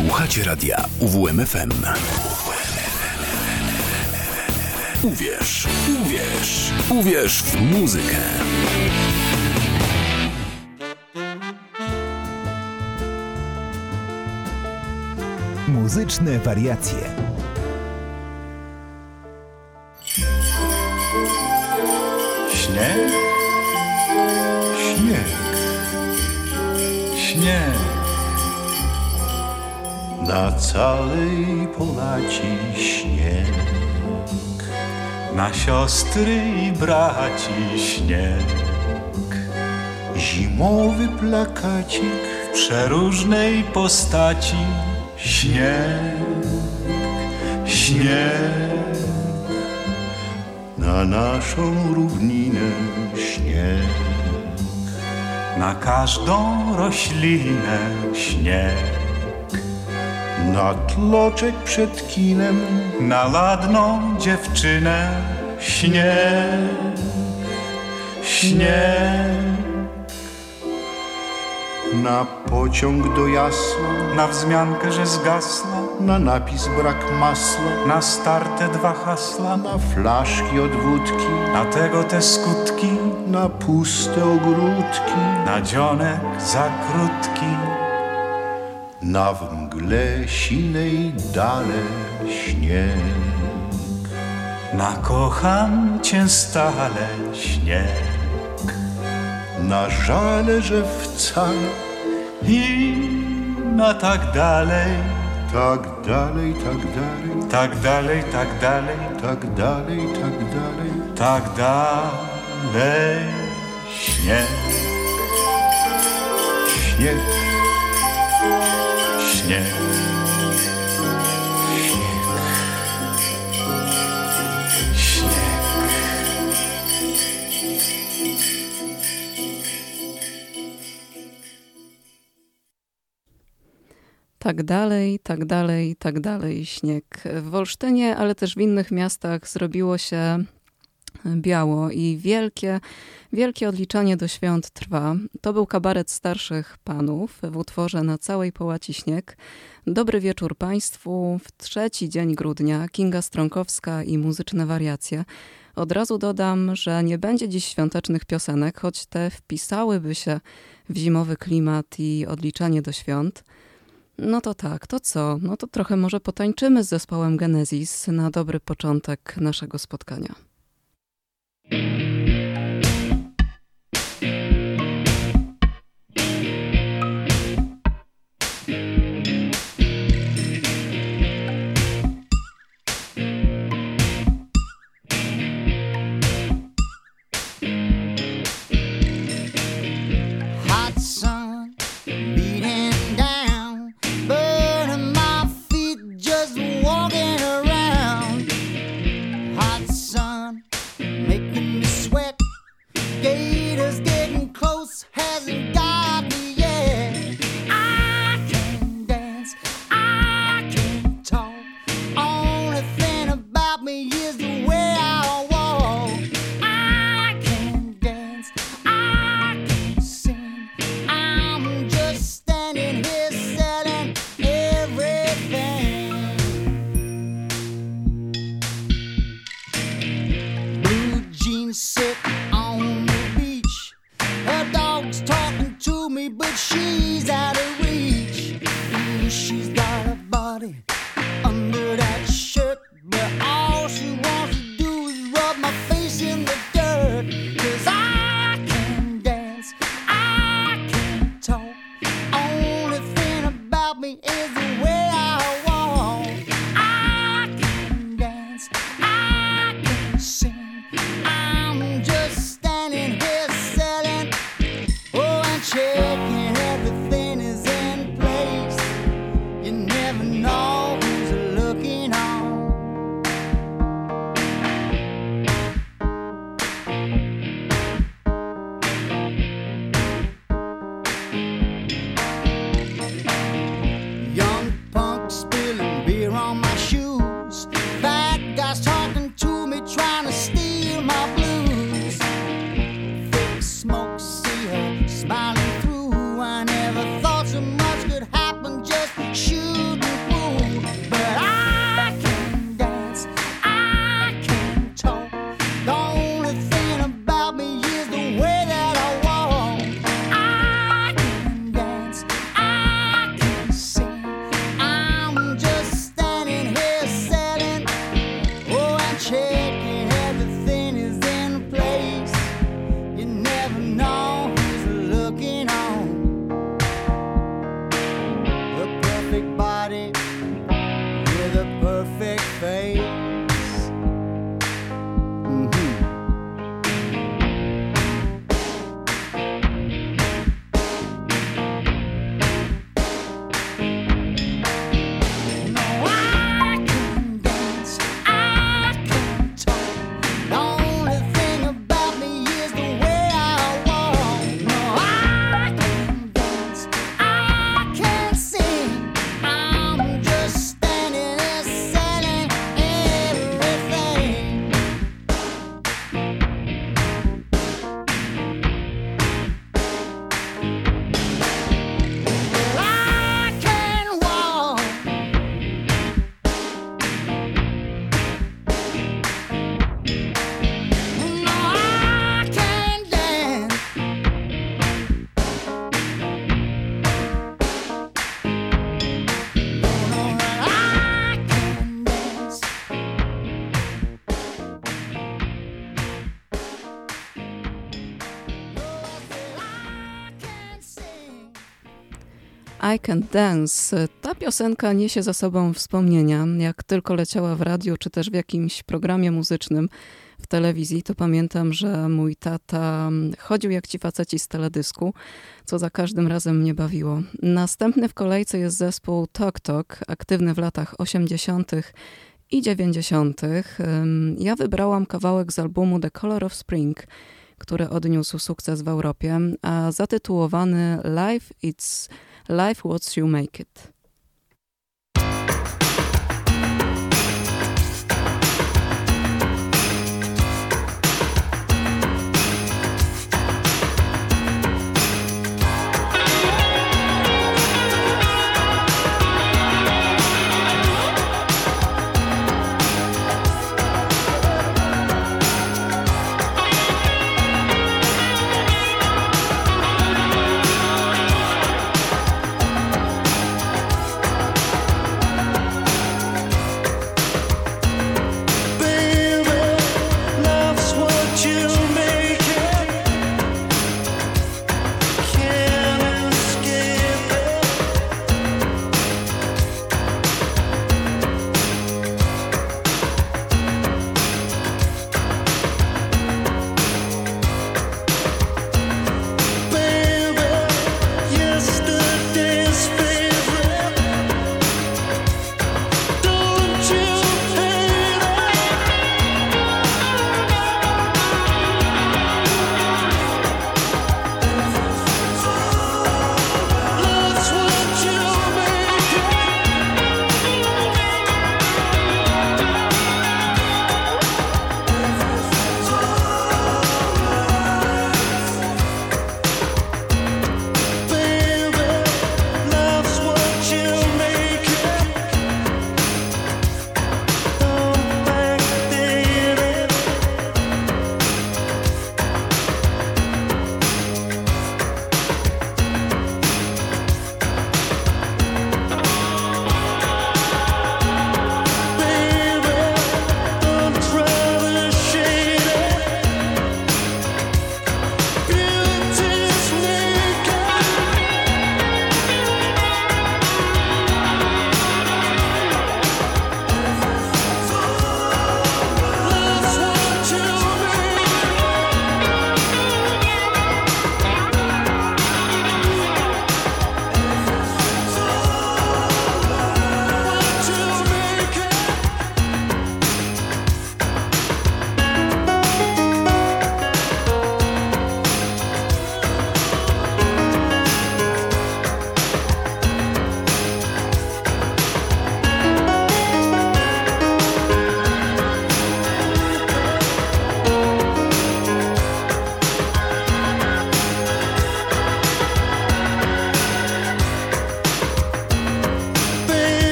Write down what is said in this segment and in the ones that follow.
Słuchacie radia UWMFM. Uwierz, uwierz, uwierz w muzykę. Muzyczne wariacje. Śnieg? Śnieg. Śnieg. Na całej Polaci śnieg. Na siostry i braci śnieg. Zimowy plakacik w przeróżnej postaci. Śnieg. Śnieg. Na naszą równinę śnieg. Na każdą roślinę śnieg. Na tloczek przed kinem, na ladną dziewczynę śnieg, śnieg. Na pociąg do jasła, na wzmiankę, że zgasła, na napis brak masła, na starte dwa hasła, na flaszki od wódki, na tego te skutki, na puste ogródki, na dzionek za krótki. Na w mgle sinej dale śnieg. Na kocham cię stale śnieg. Na żale, że wcale i na tak dalej. Tak dalej, tak dalej. Tak dalej, tak dalej. Tak dalej, tak dalej. Tak dalej. Śnieg. Śnieg. Śnieg. Tak dalej, tak dalej, tak dalej. Śnieg. W Wolsztynie, ale też w innych miastach zrobiło się biało i wielkie, wielkie odliczanie do świąt trwa. To był kabaret starszych panów w utworze Na całej połaci śnieg. Dobry wieczór Państwu. W trzeci dzień grudnia Kinga Stronkowska i muzyczne wariacje. Od razu dodam, że nie będzie dziś świątecznych piosenek, choć te wpisałyby się w zimowy klimat i odliczanie do świąt. No to tak, to co? No to trochę może potańczymy z zespołem Genesis na dobry początek naszego spotkania. thank you I Can Dance. Ta piosenka niesie za sobą wspomnienia. Jak tylko leciała w radiu, czy też w jakimś programie muzycznym w telewizji, to pamiętam, że mój tata chodził jak ci faceci z teledysku, co za każdym razem mnie bawiło. Następny w kolejce jest zespół Tok Tok, aktywny w latach 80. i 90. Ja wybrałam kawałek z albumu The Color of Spring, który odniósł sukces w Europie, a zatytułowany Life It's Life What You Make It.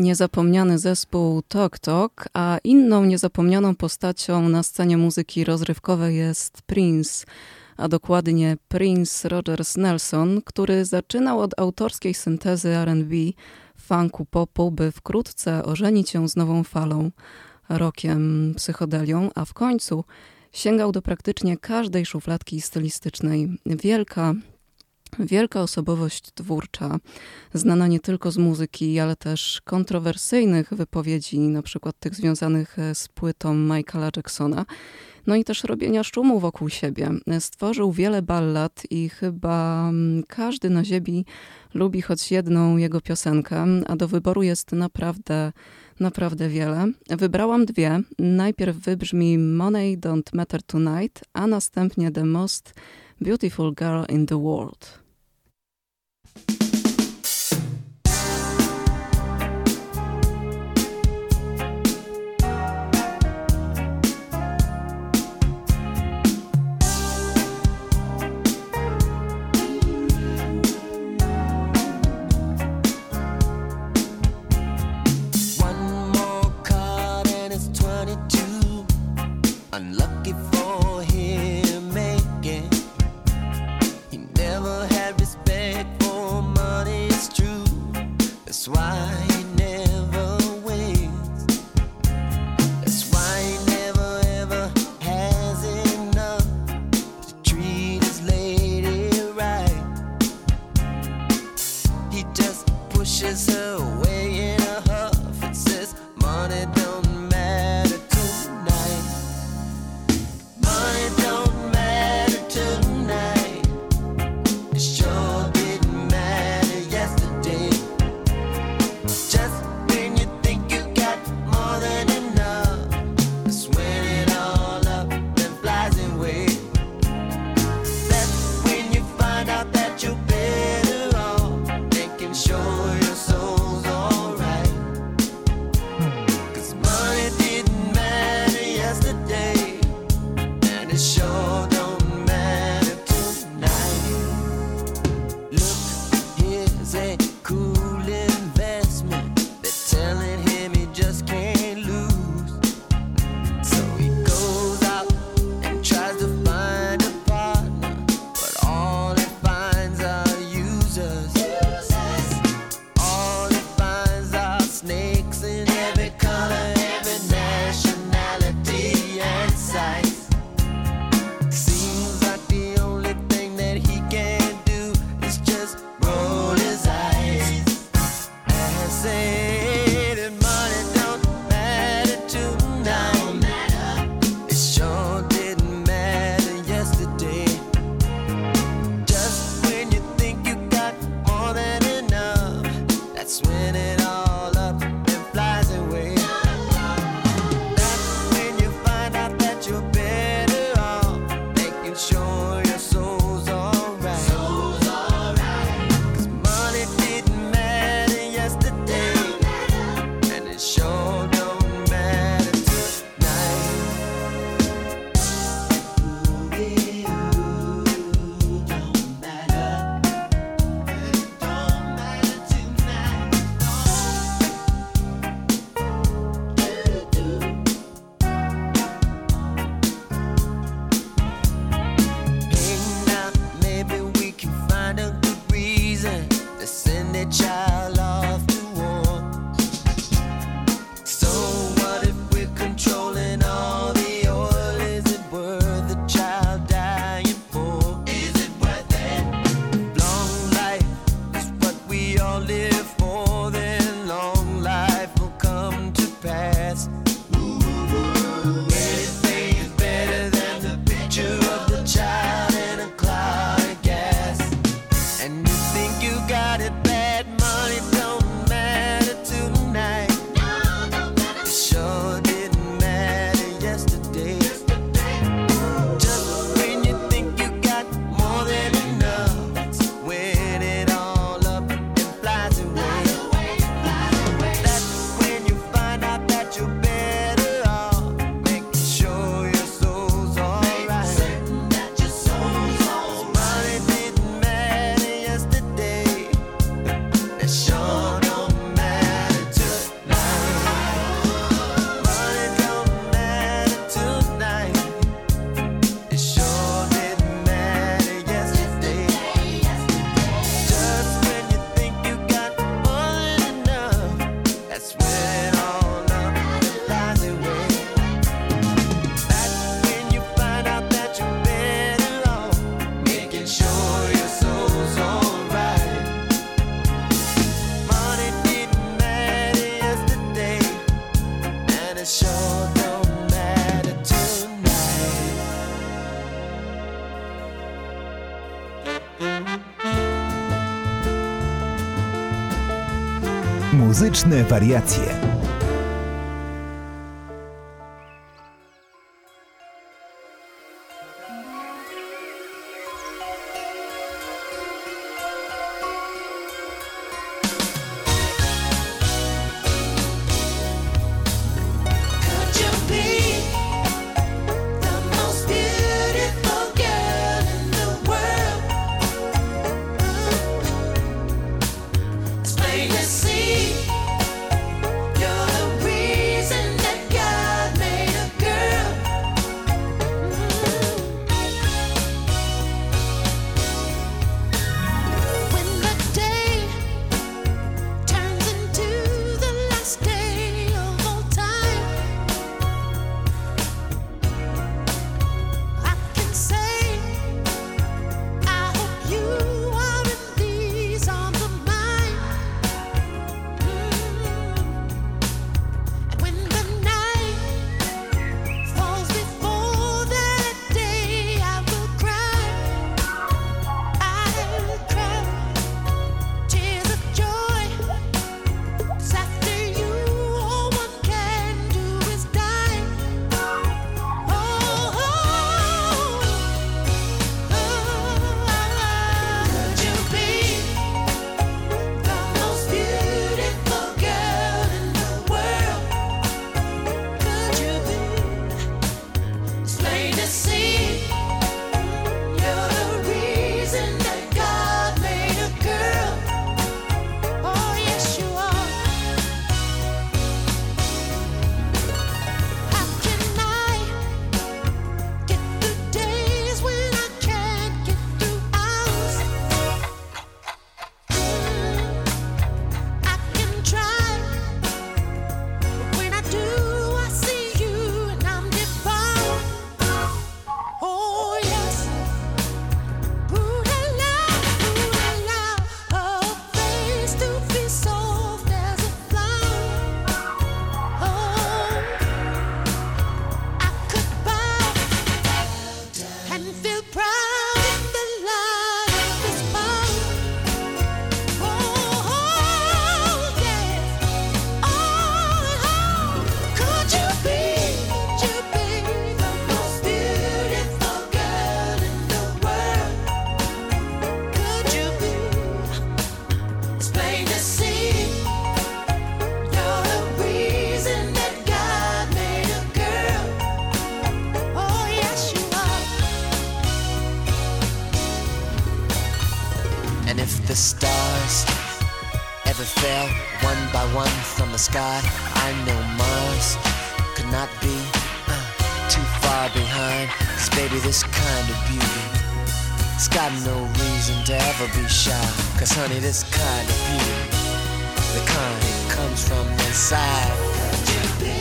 Niezapomniany zespół Tok Tok, a inną niezapomnianą postacią na scenie muzyki rozrywkowej jest Prince, a dokładnie Prince Rogers Nelson, który zaczynał od autorskiej syntezy R&B, funku popu, by wkrótce ożenić się z nową falą, rokiem, psychodelią, a w końcu sięgał do praktycznie każdej szufladki stylistycznej. Wielka, Wielka osobowość twórcza, znana nie tylko z muzyki, ale też kontrowersyjnych wypowiedzi, na przykład tych związanych e, z płytą Michaela Jacksona, no i też robienia szumu wokół siebie. Stworzył wiele ballad i chyba mm, każdy na ziemi lubi choć jedną jego piosenkę, a do wyboru jest naprawdę, naprawdę wiele. Wybrałam dwie. Najpierw wybrzmi Money Don't Matter Tonight, a następnie The Most Beautiful Girl in the World. Muzyczne wariacje. be uh, too far behind. Cause baby, this kind of beauty, it's got no reason to ever be shy. Cause honey, this kind of beauty, the kind that comes from inside.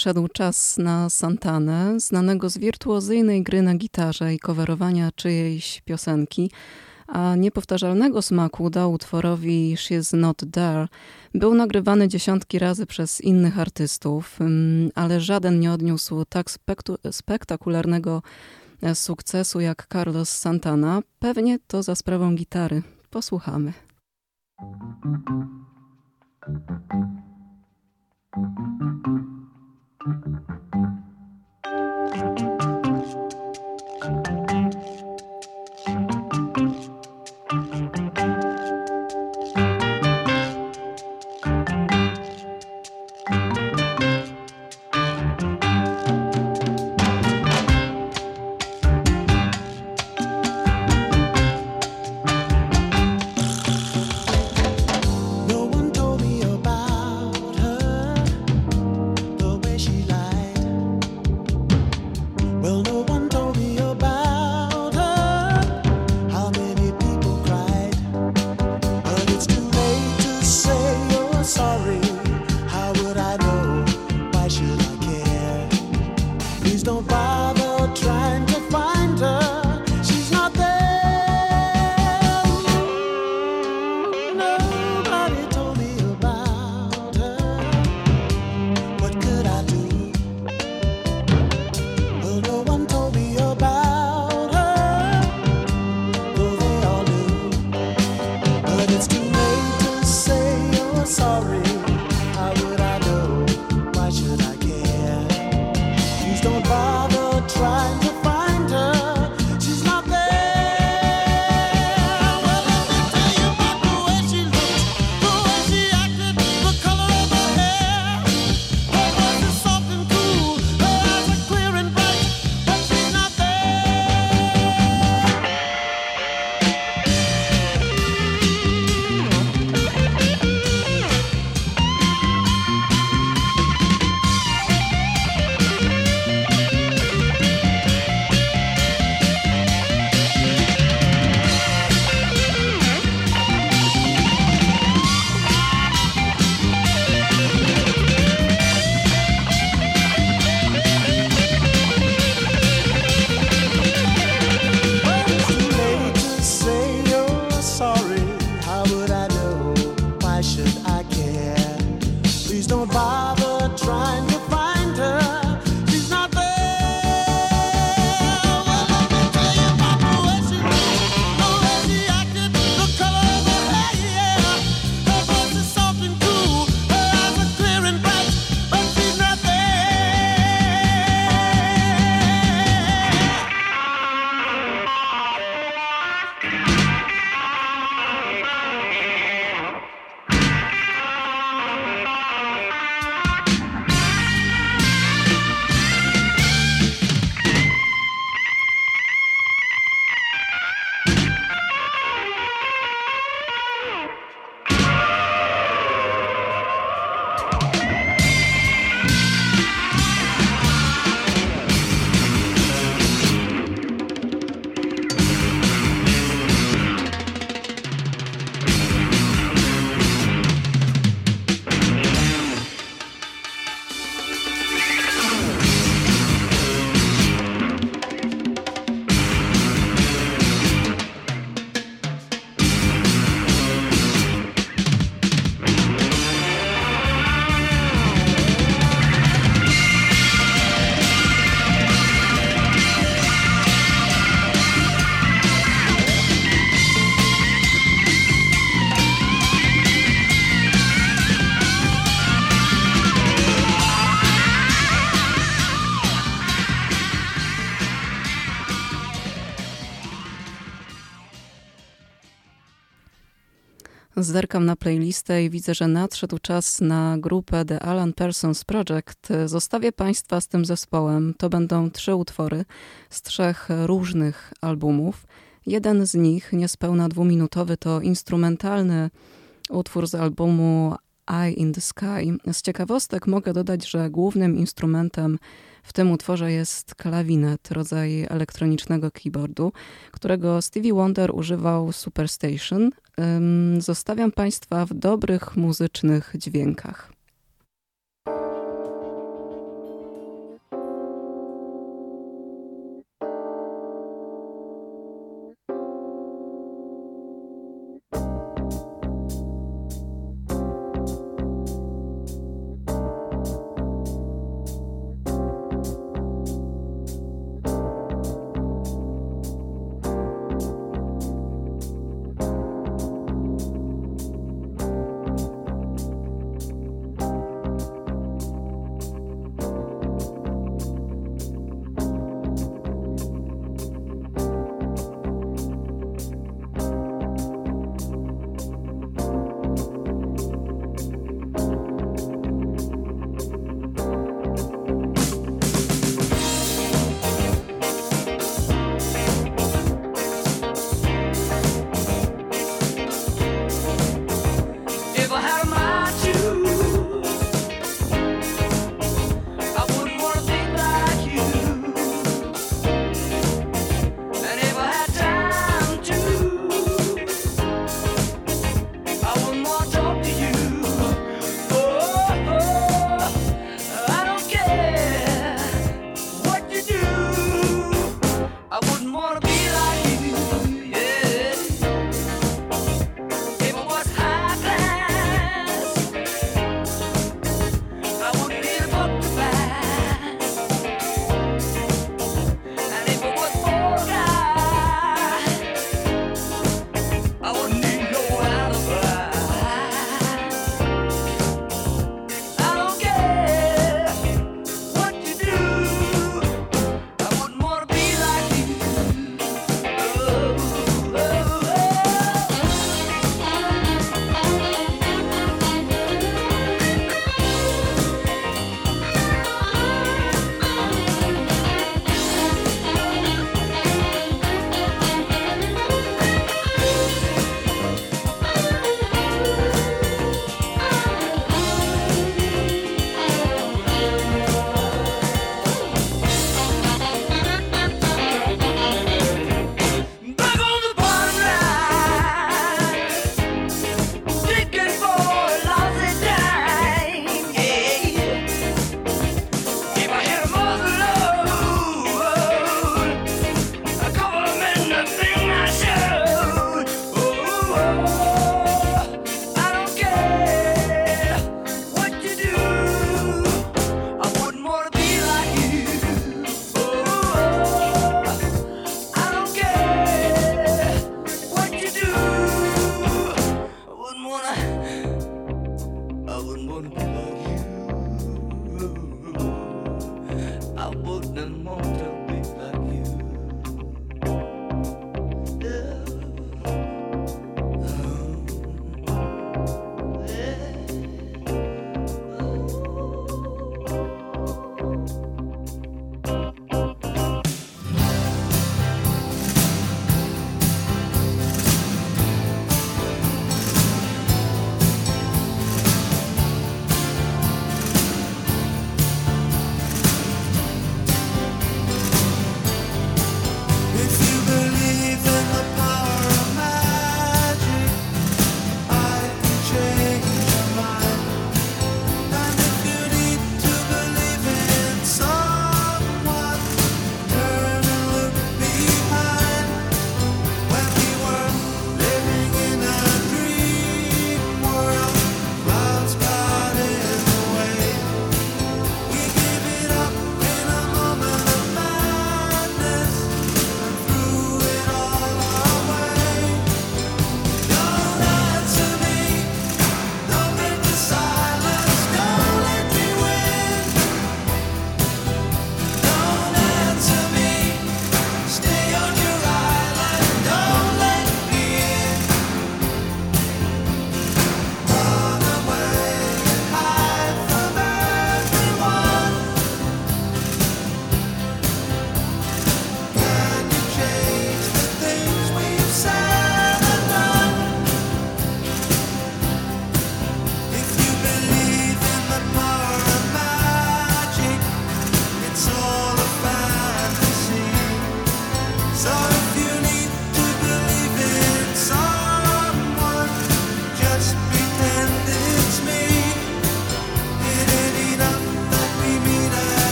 Przyszedł czas na Santanę, znanego z wirtuozyjnej gry na gitarze i coverowania czyjejś piosenki, a niepowtarzalnego smaku dał utworowi She's Not There. Był nagrywany dziesiątki razy przez innych artystów, mm, ale żaden nie odniósł tak spektakularnego e, sukcesu jak Carlos Santana. Pewnie to za sprawą gitary. Posłuchamy. Zerkam na playlistę i widzę, że nadszedł czas na grupę The Alan Parsons Project. Zostawię Państwa z tym zespołem. To będą trzy utwory z trzech różnych albumów. Jeden z nich, niespełna dwuminutowy, to instrumentalny utwór z albumu Eye in the Sky. Z ciekawostek mogę dodać, że głównym instrumentem w tym utworze jest klawinet, rodzaj elektronicznego keyboardu, którego Stevie Wonder używał Superstation. Zostawiam Państwa w dobrych muzycznych dźwiękach.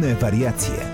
Muzyczne wariacje.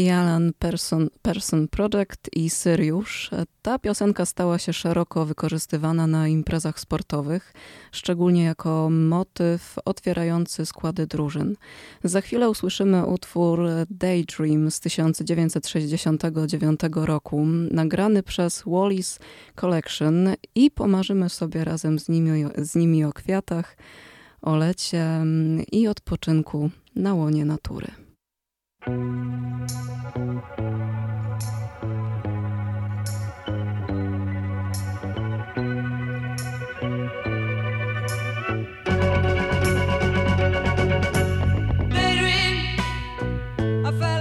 The Alan Person, Person Project i Syriusz. Ta piosenka stała się szeroko wykorzystywana na imprezach sportowych, szczególnie jako motyw otwierający składy drużyn. Za chwilę usłyszymy utwór Daydream z 1969 roku, nagrany przez Wallis Collection i pomarzymy sobie razem z nimi, z nimi o kwiatach, o lecie i odpoczynku na łonie natury. For a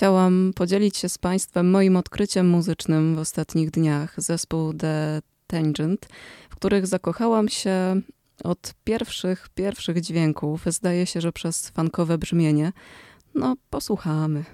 chciałam podzielić się z Państwem moim odkryciem muzycznym w ostatnich dniach. Zespół The Tangent, w których zakochałam się od pierwszych, pierwszych dźwięków. Zdaje się, że przez fankowe brzmienie. No, posłuchamy.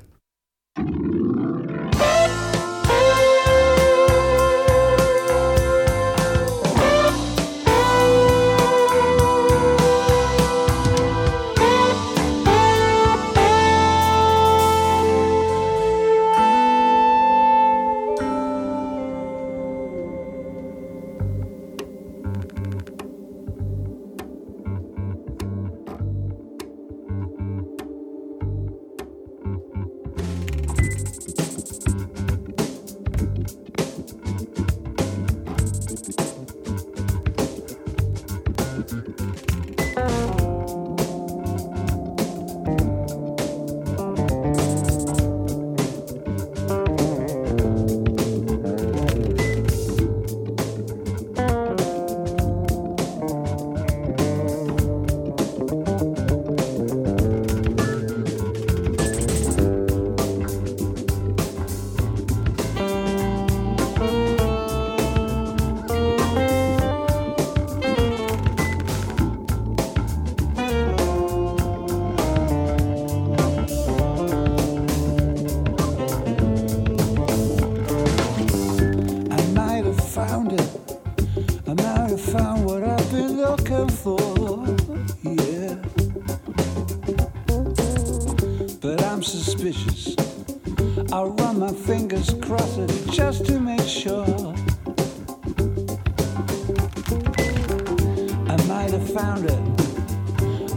found it.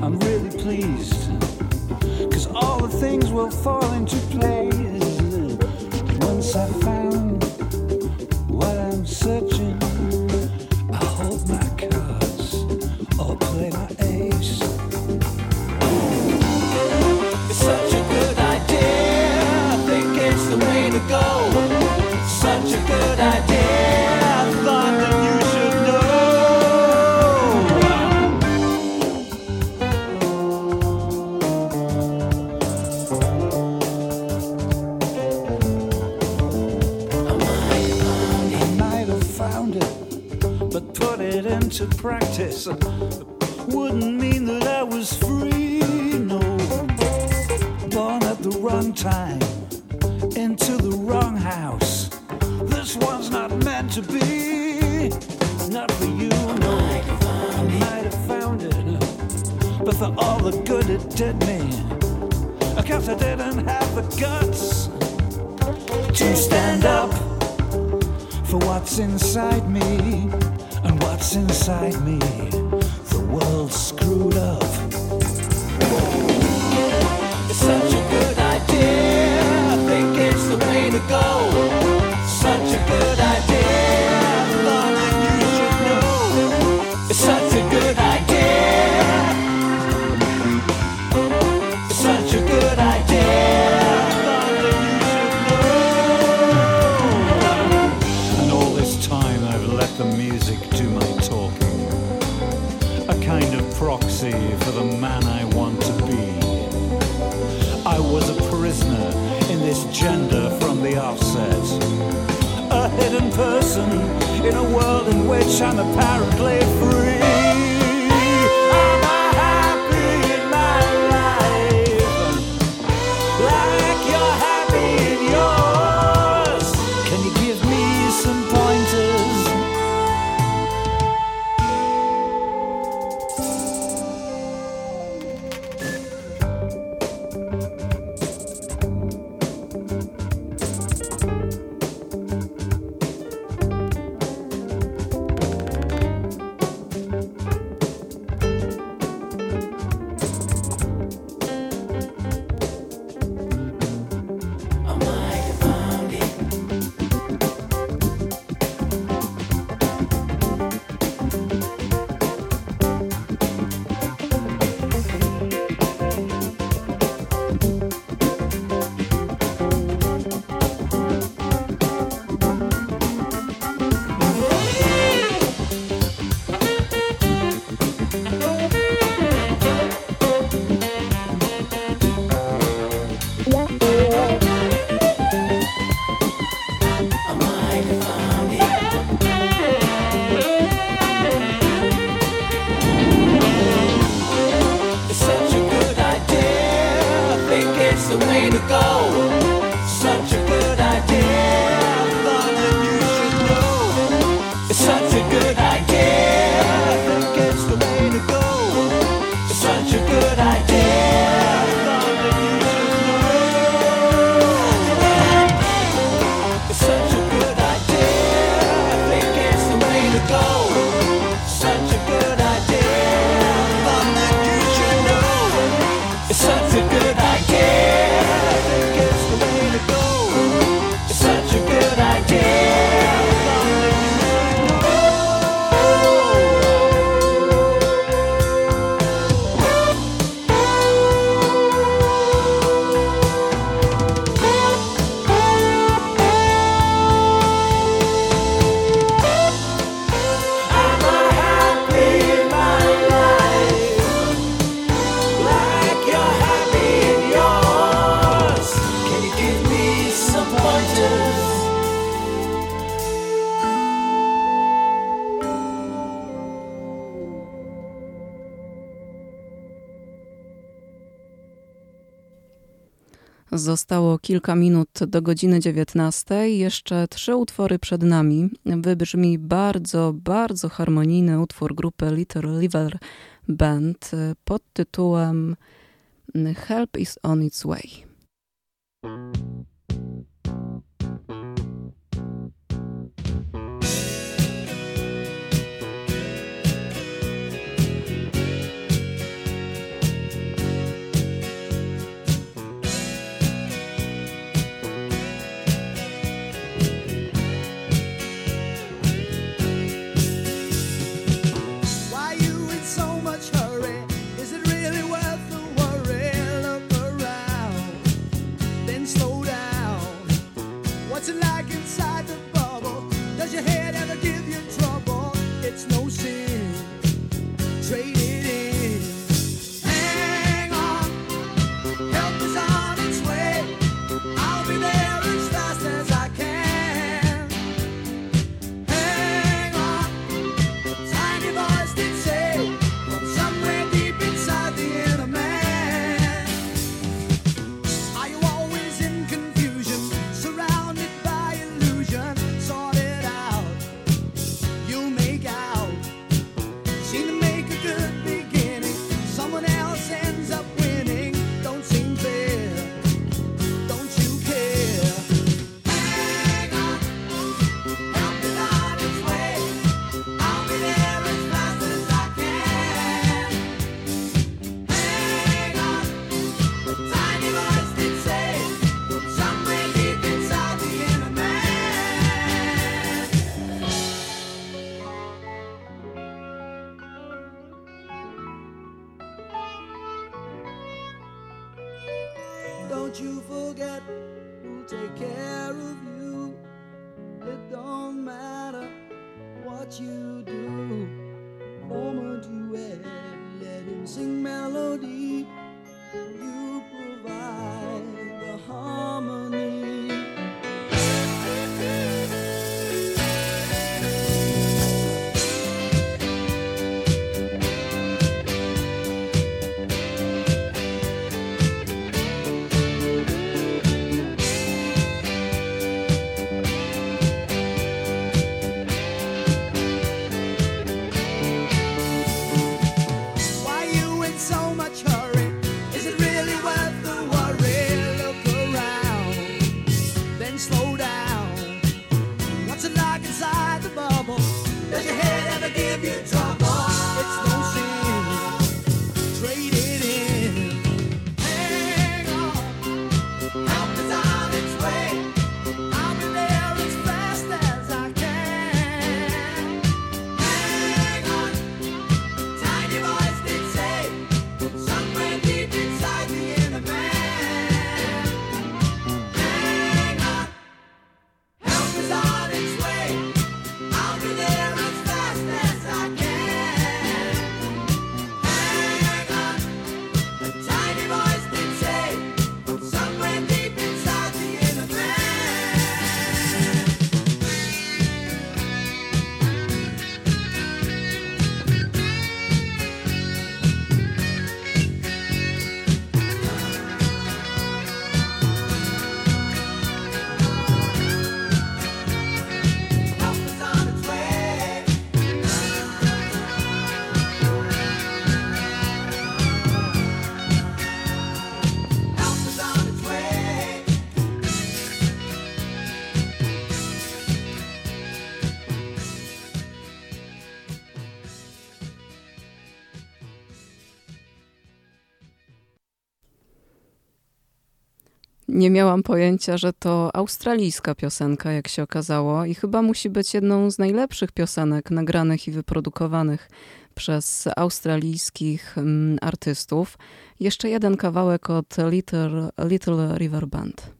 I'm really pleased. Cause all the things will fall into place once I found what I'm searching. inside me and what's inside me. man I want to be. I was a prisoner in this gender from the offset. A hidden person in a world in which I'm apparently free. Kilka minut do godziny 19. Jeszcze trzy utwory przed nami. Wybrzmi bardzo, bardzo harmonijny utwór grupy Little Liver Band pod tytułem Help is on its way. On Nie miałam pojęcia, że to australijska piosenka, jak się okazało, i chyba musi być jedną z najlepszych piosenek nagranych i wyprodukowanych przez australijskich mm, artystów. Jeszcze jeden kawałek od Little, Little River Band.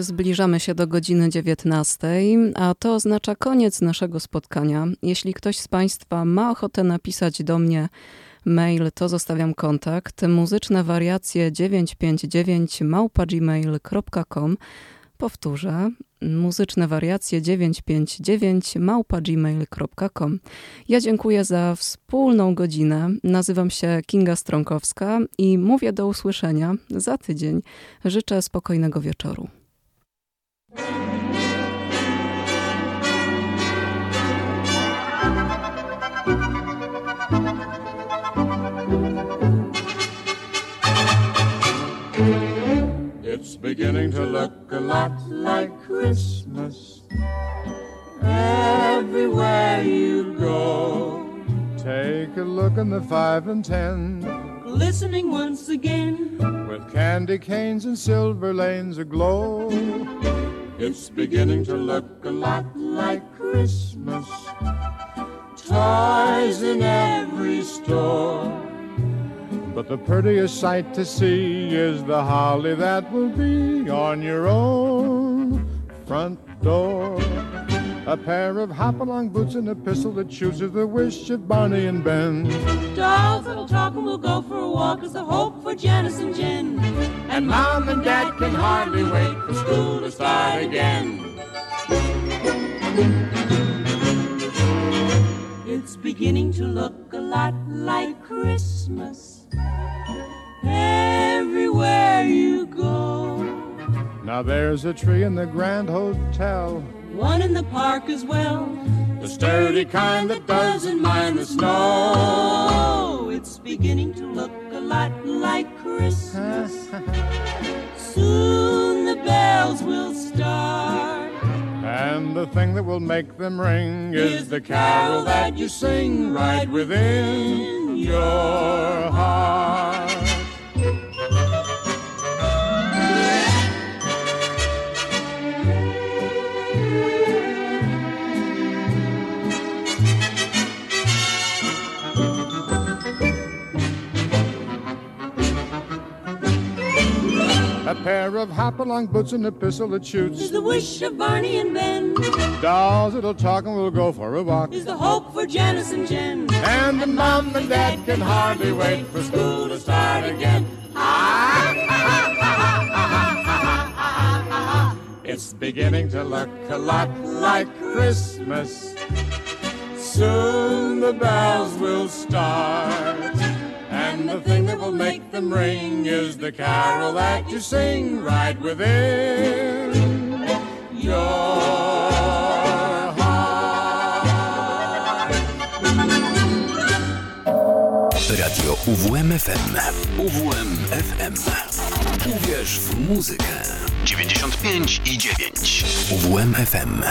Zbliżamy się do godziny 19, a to oznacza koniec naszego spotkania. Jeśli ktoś z Państwa ma ochotę napisać do mnie mail, to zostawiam kontakt muzyczne wariacje 959 małpa.gmail.com Powtórzę, muzyczne wariacje 959 małpa.gmail.com Ja dziękuję za wspólną godzinę. Nazywam się Kinga Stronkowska i mówię do usłyszenia za tydzień. Życzę spokojnego wieczoru. Beginning to look a lot like Christmas everywhere you go. Take a look in the five and ten, glistening once again, with candy canes and silver lanes aglow. It's beginning to look a lot like Christmas. Toys in every store. But the prettiest sight to see is the holly that will be on your own front door. A pair of hop-along boots and a pistol that chooses the wish of Barney and Ben. Dolls that'll talk and we'll go for a walk is the hope for Janice and Jen. And Mom and Dad can hardly wait for school to start again. It's beginning to look a lot like Christmas everywhere you go. Now there's a tree in the Grand Hotel one in the park as well. The sturdy kind that doesn't mind the snow. It's beginning to look a lot like Christmas. Soon the bells will start. And the thing that will make them ring is, is the carol that you sing right within your heart. A pair of hop-along boots and a pistol that shoots. Is the wish of Barney and Ben. Dolls that'll talk and we'll go for a walk. Is the hope for Janice and Jen. And the mom and dad can hardly wait for school to start again. It's beginning to look a lot like Christmas. Soon the bells will start. And the thing that will make them ring is the carol that you sing right within your heart. Radio UWMFM. UWMFM. Uwierz w muzykę. 95 i 9. UWMFM.